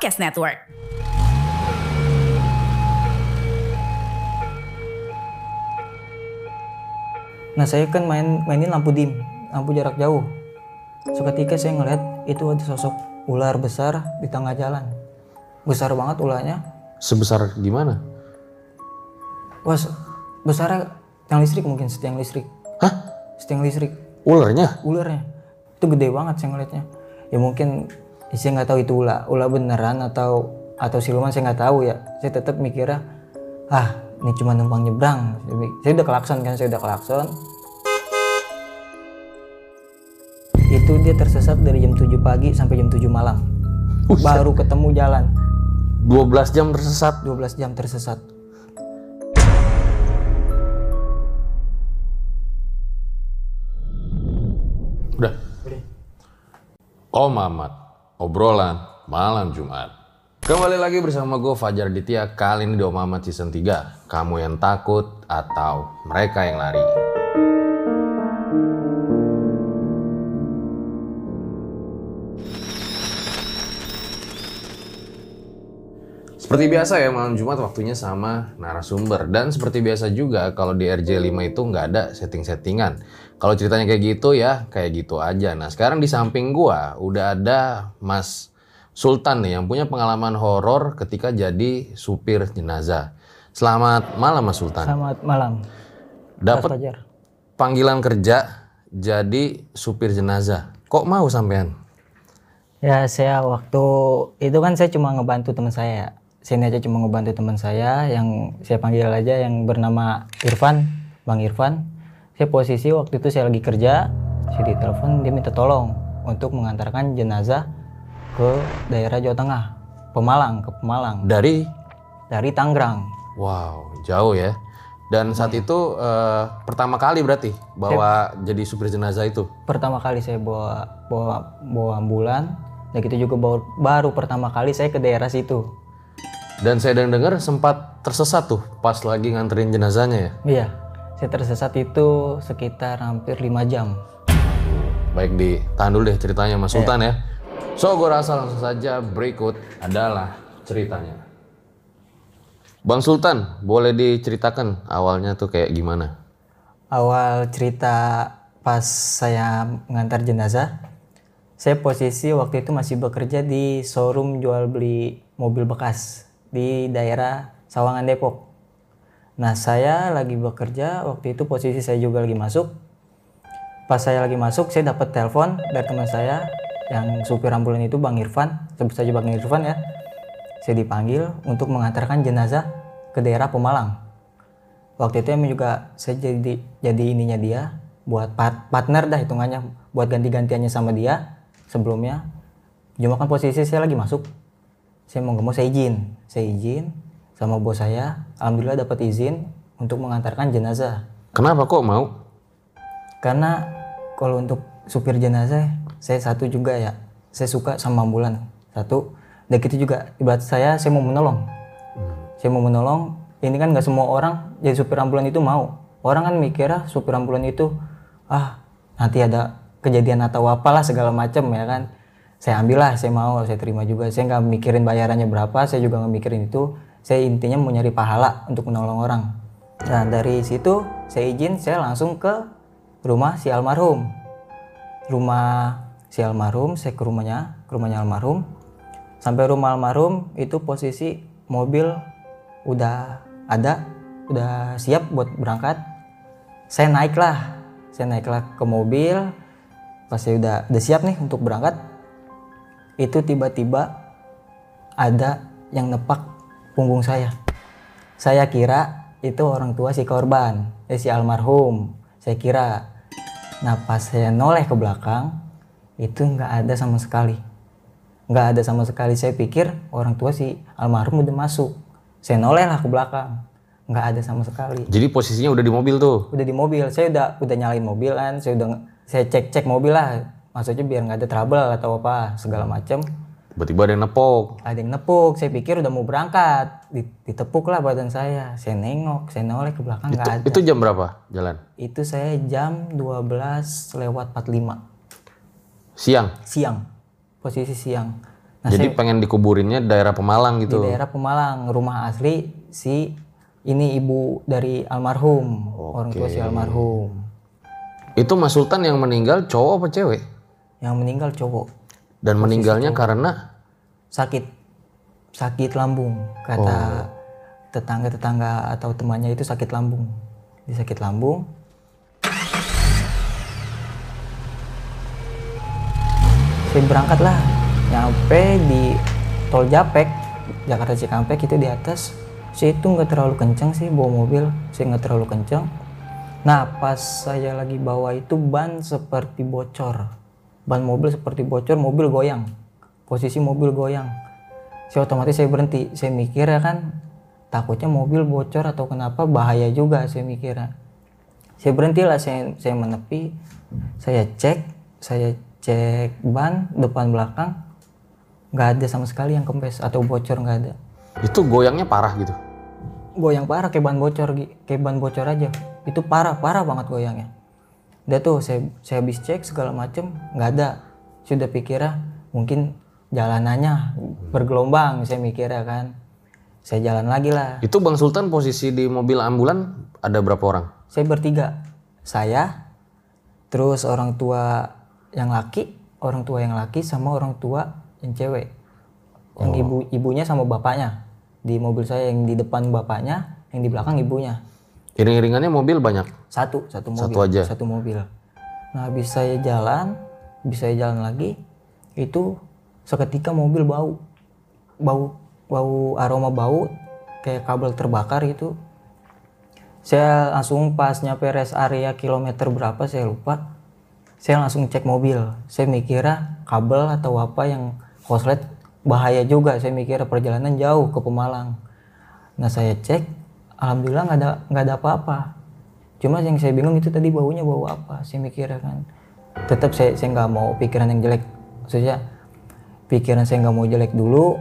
Podcast Network. Nah saya kan main mainin lampu dim, lampu jarak jauh. Seketika saya ngeliat itu ada sosok ular besar di tengah jalan. Besar banget ularnya. Sebesar gimana? Wah, besarnya tiang listrik mungkin setiang listrik. Hah? Setiang listrik. Ularnya? Ularnya. Itu gede banget saya ngeliatnya. Ya mungkin ya saya nggak tahu itu ular, ular beneran atau atau siluman saya nggak tahu ya. Saya tetap mikirnya, ah ini cuma numpang nyebrang. Saya udah kelakson kan, saya udah kelakson. Itu dia tersesat dari jam 7 pagi sampai jam 7 malam. Baru ketemu jalan. 12 jam tersesat. 12 jam tersesat. Udah. Om Ahmad, obrolan malam Jumat. Kembali lagi bersama gue Fajar Ditya, kali ini di Om Ahmad season 3. Kamu yang takut atau mereka yang lari. Seperti biasa ya malam Jumat waktunya sama narasumber dan seperti biasa juga kalau di RJ5 itu nggak ada setting-settingan. Kalau ceritanya kayak gitu ya kayak gitu aja. Nah sekarang di samping gua udah ada Mas Sultan nih yang punya pengalaman horor ketika jadi supir jenazah. Selamat malam Mas Sultan. Selamat malam. Dapat panggilan kerja jadi supir jenazah. Kok mau sampean? Ya saya waktu itu kan saya cuma ngebantu teman saya. Sini aja cuma ngebantu teman saya yang saya panggil aja yang bernama Irfan, Bang Irfan. Saya posisi waktu itu saya lagi kerja, saya ditelepon dia minta tolong untuk mengantarkan jenazah ke daerah Jawa Tengah, Pemalang, ke Pemalang Dari dari Tangerang. Wow, jauh ya. Dan saat itu eh, pertama kali berarti bawa jadi supir jenazah itu. Pertama kali saya bawa bawa bawa ambulan, dan itu juga baru, baru pertama kali saya ke daerah situ. Dan saya dengar sempat tersesat tuh pas lagi nganterin jenazahnya ya. Iya, saya tersesat itu sekitar hampir 5 jam. Baik ditahan dulu deh ceritanya Mas Sultan ya. So, gue rasa langsung saja berikut adalah ceritanya. Bang Sultan, boleh diceritakan awalnya tuh kayak gimana? Awal cerita pas saya mengantar jenazah, saya posisi waktu itu masih bekerja di showroom jual beli mobil bekas di daerah Sawangan Depok. Nah, saya lagi bekerja, waktu itu posisi saya juga lagi masuk. Pas saya lagi masuk, saya dapat telepon dari teman saya yang supir ambulan itu Bang Irfan, sebut saja Bang Irfan ya. Saya dipanggil untuk mengantarkan jenazah ke daerah Pemalang. Waktu itu emang juga saya jadi jadi ininya dia buat part- partner dah hitungannya buat ganti-gantiannya sama dia sebelumnya. Cuma kan posisi saya lagi masuk. Saya mau nggak mau saya izin, saya izin sama bos saya. Alhamdulillah dapat izin untuk mengantarkan jenazah. Kenapa kok mau? Karena kalau untuk supir jenazah saya satu juga ya, saya suka sama ambulan satu. Dan itu juga ibarat saya saya mau menolong. Saya mau menolong. Ini kan nggak semua orang jadi supir ambulan itu mau. Orang kan mikirnya supir ambulan itu ah nanti ada kejadian atau apalah segala macam ya kan. Saya ambillah, saya mau, saya terima juga. Saya nggak mikirin bayarannya berapa, saya juga nggak mikirin itu. Saya intinya mau nyari pahala untuk menolong orang. Nah dari situ saya izin, saya langsung ke rumah si almarhum. Rumah si almarhum, saya ke rumahnya, ke rumahnya almarhum. sampai rumah almarhum itu posisi mobil udah ada udah siap buat berangkat saya naik lah saya naiklah ke mobil pas saya udah udah siap nih untuk berangkat itu tiba-tiba ada yang nepak punggung saya. Saya kira itu orang tua si korban eh, si almarhum. Saya kira. Nah pas saya noleh ke belakang itu nggak ada sama sekali. Nggak ada sama sekali. Saya pikir orang tua si almarhum udah masuk. Saya noleh lah ke belakang. Nggak ada sama sekali. Jadi posisinya udah di mobil tuh. udah di mobil. Saya udah udah nyalain mobil kan. Saya udah saya cek cek mobil lah maksudnya biar nggak ada trouble atau apa segala macem Tiba-tiba ada yang nepok. ada yang nepuk saya pikir udah mau berangkat Di- ditepuk lah badan saya saya nengok saya noleh ke belakang nggak ada Itu jam berapa jalan? itu saya jam 12 lewat 45 Siang. siang posisi siang nah Jadi pengen dikuburinnya daerah Pemalang di gitu. daerah Pemalang rumah asli si ini ibu dari almarhum orang tua si almarhum Itu Mas Sultan yang meninggal cowok apa cewek? Yang meninggal cowok. Dan meninggalnya karena? Sakit. Sakit lambung kata tetangga-tetangga atau temannya itu sakit lambung. Di sakit lambung. Saya berangkat lah nyampe di tol Japek Jakarta Cikampek itu di atas. Saya itu nggak terlalu kencang sih bawa mobil. Saya nggak terlalu kencang nah pas saya lagi bawa itu ban seperti bocor ban mobil seperti bocor mobil goyang. Posisi mobil goyang. Saya otomatis saya berhenti. Saya mikir ya kan takutnya mobil bocor atau kenapa bahaya juga saya mikir saya berhentilah saya saya menepi saya cek saya cek ban depan belakang nggak ada sama sekali yang kempes atau bocor nggak ada. Itu goyangnya parah gitu. goyang parah kayak ban bocor kayak ban bocor aja. Itu parah parah banget goyangnya udah tuh saya saya habis cek segala macem nggak ada. Sudah pikirnya mungkin jalanannya bergelombang saya mikirnya kan. Saya jalan lagi lah. Itu Bang Sultan posisi di mobil ambulan ada berapa orang? saya bertiga. Saya terus orang tua yang laki orang tua yang laki sama orang tua yang cewek. Yang ibu ibunya sama bapaknya. Di mobil saya yang di depan bapaknya yang di belakang ibunya. Iring-iringannya mobil banyak. Satu satu mobil Satu aja. satu mobil. Nah habis saya jalan habis saya jalan lagi itu seketika mobil bau. Bau bau aroma bau kayak kabel terbakar itu saya langsung pas nyampe rest area kilometer berapa saya lupa. Saya langsung cek mobil. Saya mikirnya kabel atau apa yang koslet bahaya juga. Saya mikirnya perjalanan jauh ke Pemalang. Nah saya cek alhamdulillah nggak ada nggak ada apa-apa cuma yang saya bingung itu tadi baunya bau apa saya mikirnya kan. Tetap saya saya nggak mau pikiran yang jelek. Maksudnya pikiran saya nggak mau jelek dulu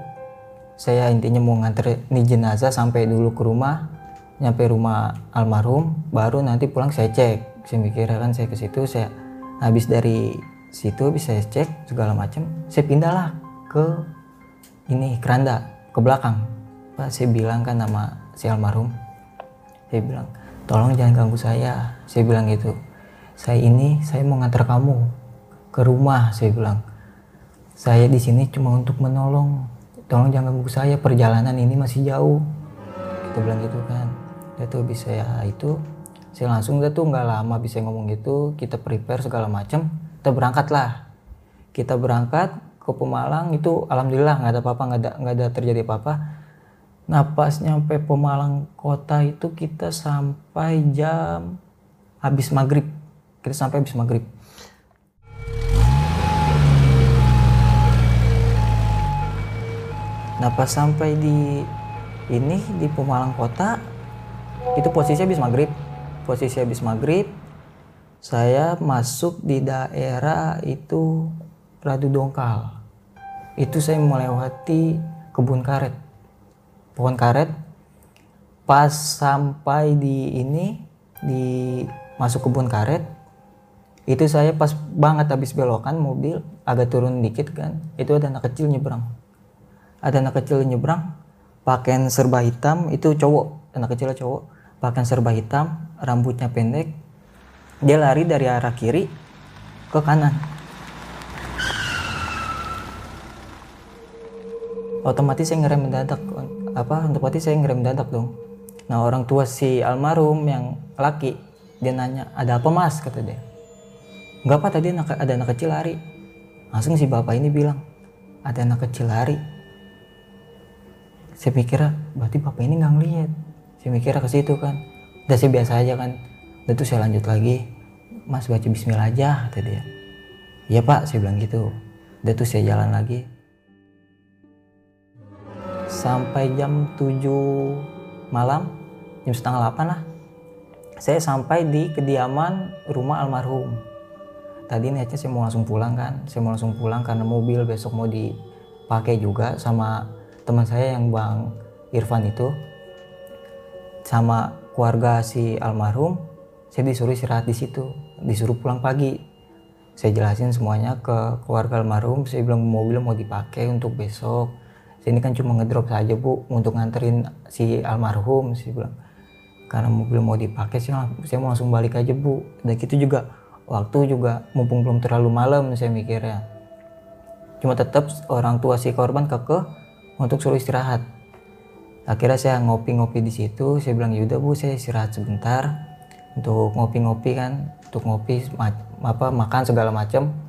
saya intinya mau nganter nih jenazah sampai dulu ke rumah nyampe rumah almarhum baru nanti pulang saya cek. Saya mikirnya kan saya ke situ saya habis dari situ habis saya cek segala macam saya pindahlah ke ini keranda ke belakang. Pak saya bilang kan nama si almarhum. Saya bilang tolong jangan ganggu saya. Saya bilang gitu. Saya ini saya mau ngantar kamu ke rumah saya bilang. Saya di sini cuma untuk menolong. Tolong jangan ganggu saya perjalanan ini masih jauh. Kita bilang gitu kan. Dia tuh bisa ya itu. Saya langsung dia tuh nggak lama bisa ngomong gitu. Kita prepare segala macam kita berangkat lah kita berangkat ke Pemalang itu alhamdulillah nggak ada apa-apa nggak ada nggak ada terjadi apa-apa nah pas nyampe Pemalang kota itu kita sampai jam habis maghrib. Kita sampai habis maghrib. Nah pas sampai di ini di Pemalang kota itu posisi habis maghrib, posisi habis maghrib saya masuk di daerah itu Radu Dongkal. Itu saya melewati kebun karet, pohon karet. Pas sampai di ini di masuk kebun karet itu saya pas banget habis belokan mobil agak turun dikit kan itu ada anak kecil nyebrang. Ada anak kecil nyebrang pakaian serba hitam itu cowok anak kecilnya cowok pakaian serba hitam rambutnya pendek. Dia lari dari arah kiri ke kanan. Otomatis saya ngerem mendadak apa otomatis saya ngerem mendadak dong. Nah orang tua si almarhum yang laki dia nanya ada apa mas? kata dia. Nggak apa tadi ada anak kecil lari. Langsung si bapak ini bilang ada anak kecil lari. Saya pikir berarti bapak ini nggak ngeliat saya mikir ke situ kan. Udah saya biasa aja kan. Udah tuh saya lanjut lagi. Mas baca bismillah aja kata dia. Iya pak saya bilang gitu. Udah tuh saya jalan lagi sampai jam 7 malam jam setengah 8 lah. Saya sampai di kediaman rumah almarhum. Tadi niatnya saya mau langsung pulang kan. Saya mau langsung pulang karena mobil besok mau dipakai juga sama teman saya yang bang Irfan itu. Sama keluarga si almarhum saya disuruh istirahat di situ. Disuruh pulang pagi. Saya jelasin semuanya ke keluarga almarhum. Saya bilang mobil mau dipakai untuk besok ini kan cuma ngedrop saja bu untuk nganterin si almarhum saya bilang. Karena mobil mau dipakai sih saya mau langsung balik aja bu. Dan gitu juga waktu juga mumpung belum terlalu malam saya mikirnya. Cuma tetap orang tua si korban kekeh untuk suruh istirahat. Akhirnya saya ngopi-ngopi di situ saya bilang yaudah bu saya istirahat sebentar untuk ngopi-ngopi kan untuk ngopi apa makan segala macam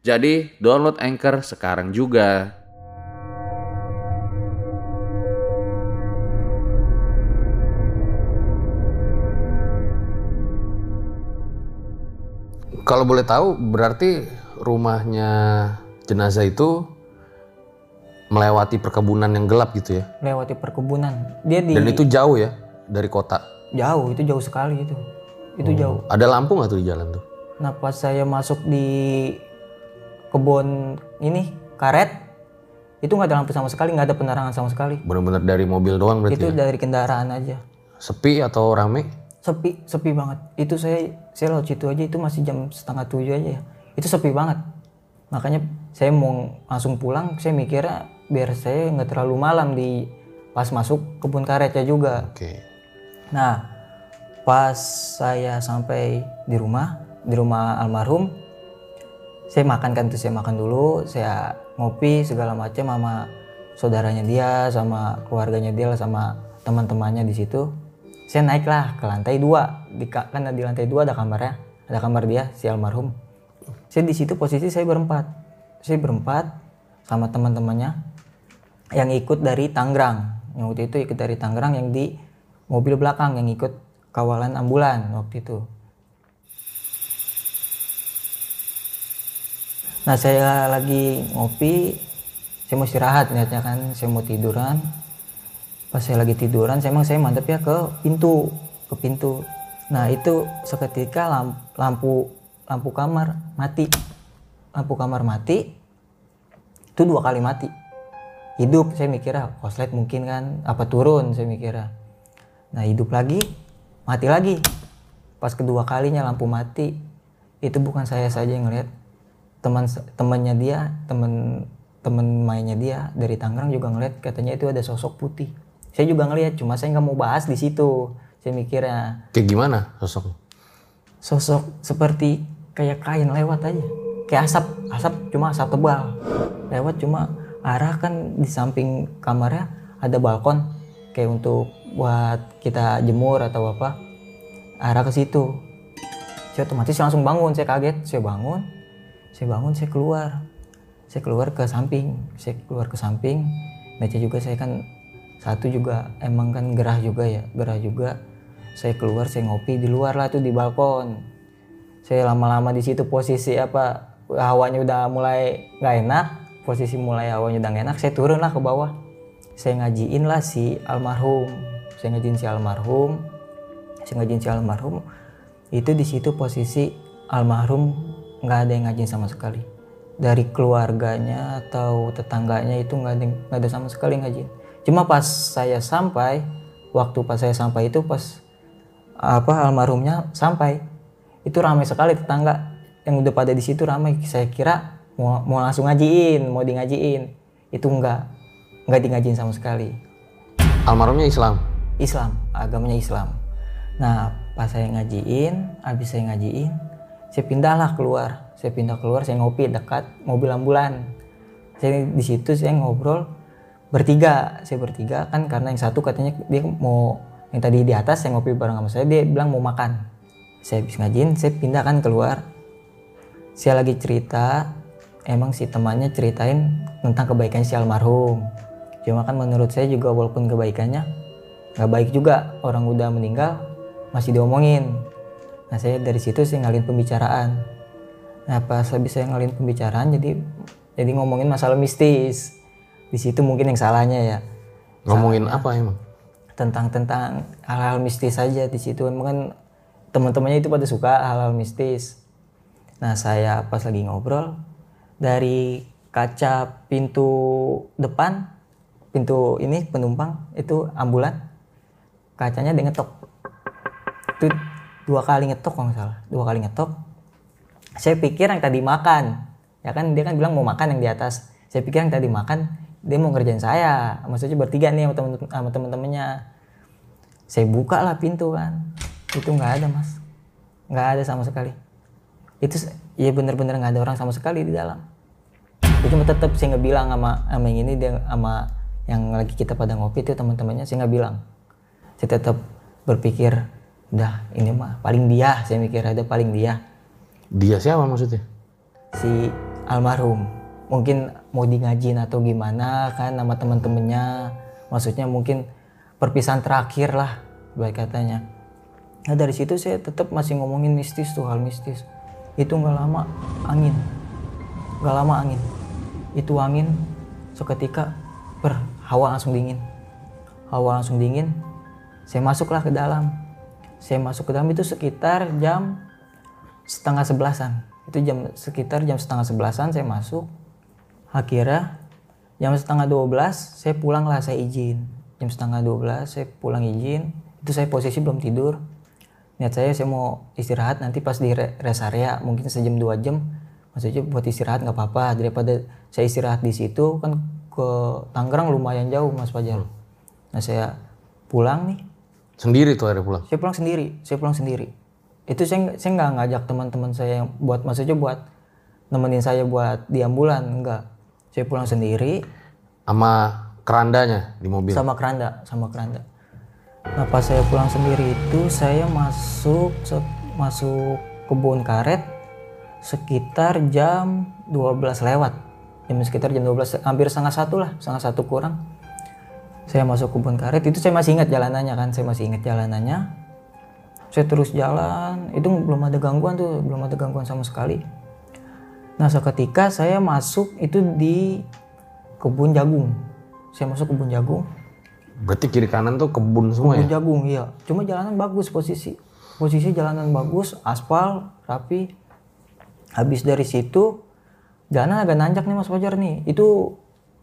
Jadi download Anchor sekarang juga. Kalau boleh tahu berarti rumahnya jenazah itu melewati perkebunan yang gelap gitu ya? Melewati perkebunan. Dia di Dan itu jauh ya dari kota? Jauh, itu jauh sekali itu. Itu oh. jauh. Ada lampu nggak tuh di jalan tuh? Nah pas saya masuk di kebun ini karet itu nggak ada lampu sama sekali nggak ada penerangan sama sekali. Benar-benar dari mobil doang berarti itu ya? dari kendaraan aja. Sepi atau rame? Sepi sepi banget. Itu saya saya lewat situ aja itu masih jam setengah tujuh aja ya. Itu sepi banget. Makanya saya mau langsung pulang saya mikirnya biar saya nggak terlalu malam di pas masuk kebun karetnya juga. Oke. Okay. nah pas saya sampai di rumah di rumah almarhum saya makan kan tuh saya makan dulu saya ngopi segala macam sama saudaranya dia sama keluarganya dia sama teman-temannya di situ. Saya naiklah ke lantai dua. Di kan di lantai dua ada kamarnya ada kamar dia si almarhum. Saya di situ posisi saya berempat. Saya berempat sama teman-temannya yang ikut dari Tangerang. Yang waktu itu ikut dari Tangerang yang di mobil belakang yang ikut kawalan ambulan waktu itu Nah saya lagi ngopi, saya mau istirahat niatnya kan, saya mau tiduran. Pas saya lagi tiduran, saya emang saya mantep ya ke pintu, ke pintu. Nah itu seketika lampu lampu, kamar mati, lampu kamar mati, itu dua kali mati. Hidup saya mikirnya koslet mungkin kan, apa turun saya mikirnya. Nah hidup lagi, mati lagi. Pas kedua kalinya lampu mati, itu bukan saya saja yang ngeliat, teman temannya dia teman teman mainnya dia dari Tangerang juga ngeliat katanya itu ada sosok putih. Saya juga ngeliat cuma saya nggak mau bahas di situ. Saya mikirnya kayak gimana sosok? sosok seperti kayak kain lewat aja. Kayak asap asap cuma asap tebal. Lewat cuma arah kan di samping kamarnya ada balkon. Kayak untuk buat kita jemur atau apa arah ke situ. Saya otomatis langsung bangun saya kaget. Saya bangun saya bangun saya keluar. Saya keluar ke samping. Saya keluar ke samping. Baca juga saya kan satu juga. Emang kan gerah juga ya gerah juga. Saya keluar saya ngopi di luar lah tuh di balkon. Saya lama-lama di situ posisi apa hawanya udah mulai nggak enak. Posisi mulai hawanya udah nggak enak saya turun lah ke bawah. Saya ngajiin lah si almarhum. Saya ngajiin si almarhum. Saya ngajiin si almarhum. Itu di situ posisi almarhum nggak ada yang ngajiin sama sekali. Dari keluarganya atau tetangganya itu nggak ada nggak ada sama sekali ngajiin cuma pas saya sampai waktu pas saya sampai itu pas apa almarhumnya sampai itu ramai sekali tetangga. Yang udah pada di situ ramai. Saya kira mau, mau langsung ngajiin mau di ngajiin itu enggak enggak di ngajiin sama sekali. Almarhumnya Islam. Islam agamanya Islam. Nah pas saya ngajiin habis saya ngajiin saya pindahlah keluar. Saya pindah keluar saya ngopi dekat mobil ambulan. Saya di situ saya ngobrol bertiga. Saya bertiga kan karena yang satu katanya dia mau yang tadi di atas saya ngopi bareng sama saya dia bilang mau makan. Saya habis ngajiin saya pindah kan keluar. Saya lagi cerita emang si temannya ceritain tentang kebaikan si almarhum. Cuma kan menurut saya juga walaupun kebaikannya nggak baik juga orang udah meninggal masih diomongin nah saya dari situ saya ngalin pembicaraan. Nah pas habis saya ngalin pembicaraan jadi jadi ngomongin masalah mistis. Di situ mungkin yang salahnya ya. Ngomongin apa emang? tentang tentang hal-hal mistis saja di situ. Emang kan teman-temannya itu pada suka hal-hal mistis. Nah saya pas lagi ngobrol dari kaca pintu depan pintu ini penumpang itu ambulan kacanya dia ngetok. Itu dua kali ngetok kalau nggak salah. Dua kali ngetok. Saya pikir yang tadi makan. Ya kan dia kan bilang mau makan yang di atas. Saya pikir yang tadi makan dia mau ngerjain saya. Maksudnya bertiga nih sama temen sama temen-temennya. Saya buka lah pintu kan. Itu nggak ada mas. Nggak ada sama sekali. Itu ya bener-bener nggak ada orang sama sekali di dalam. Itu cuma tetap saya nggak bilang sama sama yang ini dia sama yang lagi kita pada ngopi itu teman-temannya saya nggak bilang. Saya tetap berpikir udah ini mah paling dia saya mikir ada paling dia. Dia siapa maksudnya? si almarhum. Mungkin mau di ngajin atau gimana kan sama teman-temannya. Maksudnya mungkin perpisahan terakhir lah baik katanya. Nah dari situ saya tetap masih ngomongin mistis tuh hal mistis. Itu nggak lama angin. Nggak lama angin. Itu angin seketika ber hawa langsung dingin. Hawa langsung dingin saya masuklah ke dalam saya masuk ke dalam itu sekitar jam setengah sebelasan. Itu jam sekitar jam setengah sebelasan saya masuk. Akhirnya jam setengah dua belas saya pulang lah saya izin. Jam setengah dua belas saya pulang izin. Itu saya posisi belum tidur. Niat saya saya mau istirahat nanti pas di re- rest area. Mungkin sejam dua jam. Maksudnya buat istirahat nggak apa-apa. Daripada saya istirahat di situ kan ke Tangerang lumayan jauh mas Fajar. Nah saya pulang nih Sendiri tuh akhirnya pulang. saya pulang sendiri saya pulang sendiri. Itu saya saya nggak ngajak teman-teman saya yang buat maksudnya buat nemenin saya buat di ambulan enggak saya pulang sendiri. Sama kerandanya di mobil. sama keranda sama keranda. Nah pas saya pulang sendiri itu saya masuk masuk kebun karet sekitar jam 12 lewat. Jam sekitar jam 12 hampir setengah satu lah setengah satu kurang saya masuk kebun karet itu saya masih ingat jalanannya kan saya masih ingat jalanannya. Saya terus jalan itu belum ada gangguan tuh belum ada gangguan sama sekali. Nah seketika saya masuk itu di kebun jagung. Saya masuk kebun jagung. Berarti kiri kanan tuh kebun semua ya? kebun jagung iya. Cuma jalanan bagus posisi posisi jalanan bagus aspal rapi. Habis dari situ jalanan agak nanjak nih mas Fajar nih. Itu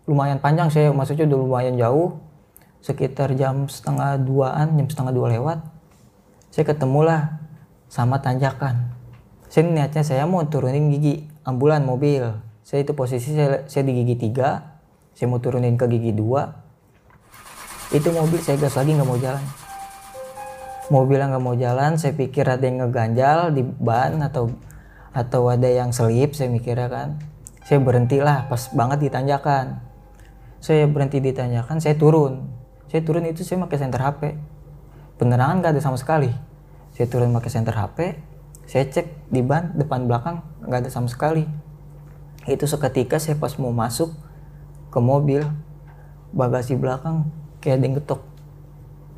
lumayan panjang saya maksudnya udah lumayan jauh sekitar jam setengah duaan jam setengah dua lewat saya ketemulah sama tanjakan. Saya niatnya saya mau turunin gigi ambulan mobil. Saya itu posisi saya, saya di gigi tiga saya mau turunin ke gigi dua. Itu mobil saya gas lagi nggak mau jalan. Mobilnya nggak mau jalan saya pikir ada yang ngeganjal di ban atau atau ada yang selip saya mikirnya kan. Saya berhentilah pas banget di tanjakan. Saya berhenti di tanjakan saya turun saya turun itu saya pakai senter HP penerangan nggak ada sama sekali. Saya turun pakai senter HP saya cek di ban depan belakang nggak ada sama sekali. Itu seketika saya pas mau masuk ke mobil bagasi belakang kayak ada yang getok.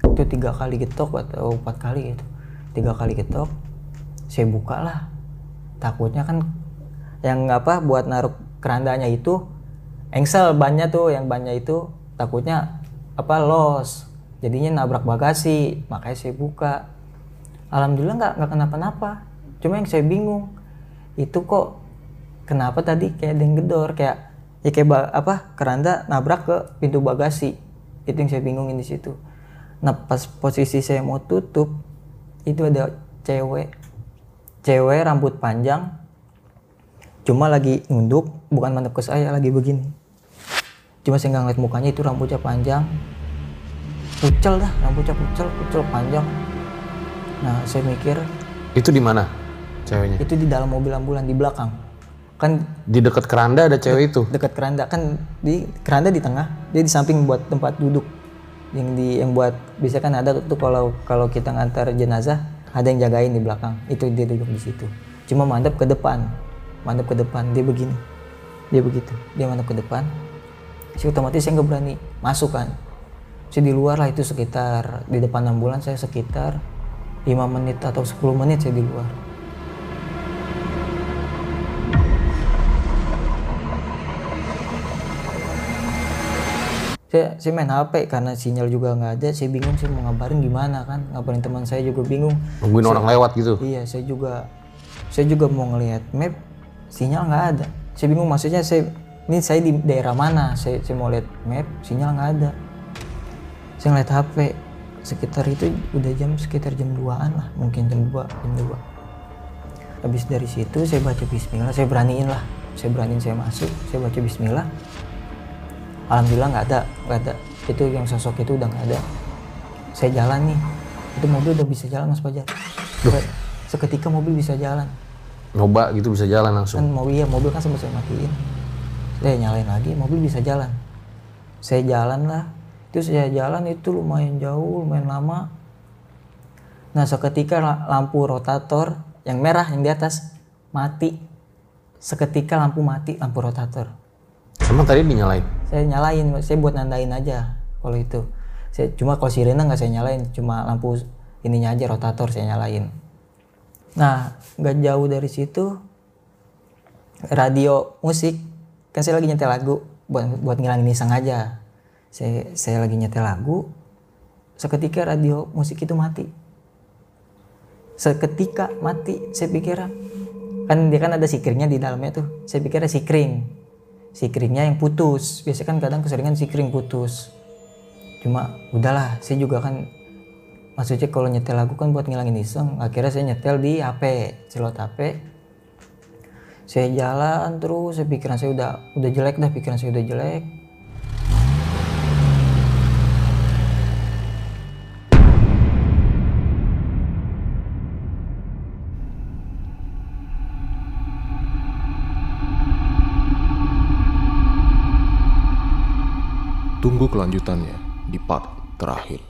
Itu tiga kali getok atau empat kali gitu. Tiga kali getok saya buka lah. Takutnya kan yang apa buat naruh kerandanya itu engsel bannya tuh yang bannya itu takutnya apa los? Jadinya nabrak bagasi makanya saya buka. Alhamdulillah nggak nggak kenapa-napa. Cuma yang saya bingung itu kok kenapa tadi kayak ada yang gedor kayak ya kayak apa keranda nabrak ke pintu bagasi. Itu yang saya bingungin di situ. Nah pas posisi saya mau tutup itu ada cewek. Cewek rambut panjang cuma lagi nunduk bukan mandap ke saya lagi begini cuma saya nggak ngeliat mukanya itu rambutnya panjang. Pucel dah rambutnya pucel pucel panjang. Nah saya mikir Itu di mana ceweknya? itu di dalam mobil ambulan di belakang. Kan Di dekat keranda ada cewek itu. dekat keranda kan di keranda di tengah dia di samping buat tempat duduk. Yang di yang buat bisa kan ada tuh kalau kalau kita ngantar jenazah ada yang jagain di belakang. Itu dia duduk di situ. Cuma mandap ke depan mandap ke depan dia begini. Dia begitu dia mandap ke depan saya otomatis saya nggak berani masuk kan. Saya di luar lah itu sekitar di depan ambulan saya sekitar 5 menit atau 10 menit saya di luar. Saya, saya main HP karena sinyal juga nggak ada. Saya bingung saya mau ngabarin gimana kan. Ngabarin teman saya juga bingung. Nungguin orang lewat gitu. iya saya juga saya juga mau ngelihat map sinyal nggak ada. Saya bingung maksudnya saya ini saya di daerah mana? Saya, saya mau lihat map sinyal nggak ada. Saya ngeliat HP sekitar itu udah jam sekitar jam 2an lah. Mungkin jam 2 jam 2 habis dari situ saya baca bismillah. Saya beraniin lah. Saya beraniin saya masuk. Saya baca bismillah. Alhamdulillah nggak ada nggak ada. Itu yang sosok itu udah nggak ada. Saya jalan nih. Itu mobil udah bisa jalan mas Fajar. Se- seketika mobil bisa jalan. Nyoba gitu bisa jalan kan langsung. mobil ya mobil kan sempat saya matiin saya nyalain lagi mobil bisa jalan. Saya jalan lah. Itu saya jalan itu lumayan jauh lumayan lama. Nah seketika la- lampu rotator yang merah yang di atas mati. Seketika lampu mati lampu rotator. Emang tadi dinyalain? saya nyalain saya buat nandain aja kalau itu. Saya cuma kalau sirena nggak saya nyalain cuma lampu ininya aja rotator saya nyalain. Nah nggak jauh dari situ radio musik kan saya lagi nyetel lagu buat buat ngilangin iseng aja. Saya saya lagi nyetel lagu seketika radio musik itu mati. Seketika mati saya pikir kan dia kan ada sikringnya di dalamnya tuh. Saya pikir ada sikring. Sikringnya yang putus. Biasanya kan kadang keseringan sikring putus. Cuma udahlah saya juga kan maksudnya kalau nyetel lagu kan buat ngilangin iseng. Akhirnya saya nyetel di HP celot HP saya jalan terus saya pikiran saya udah udah jelek dah pikiran saya udah jelek Tunggu kelanjutannya di part terakhir.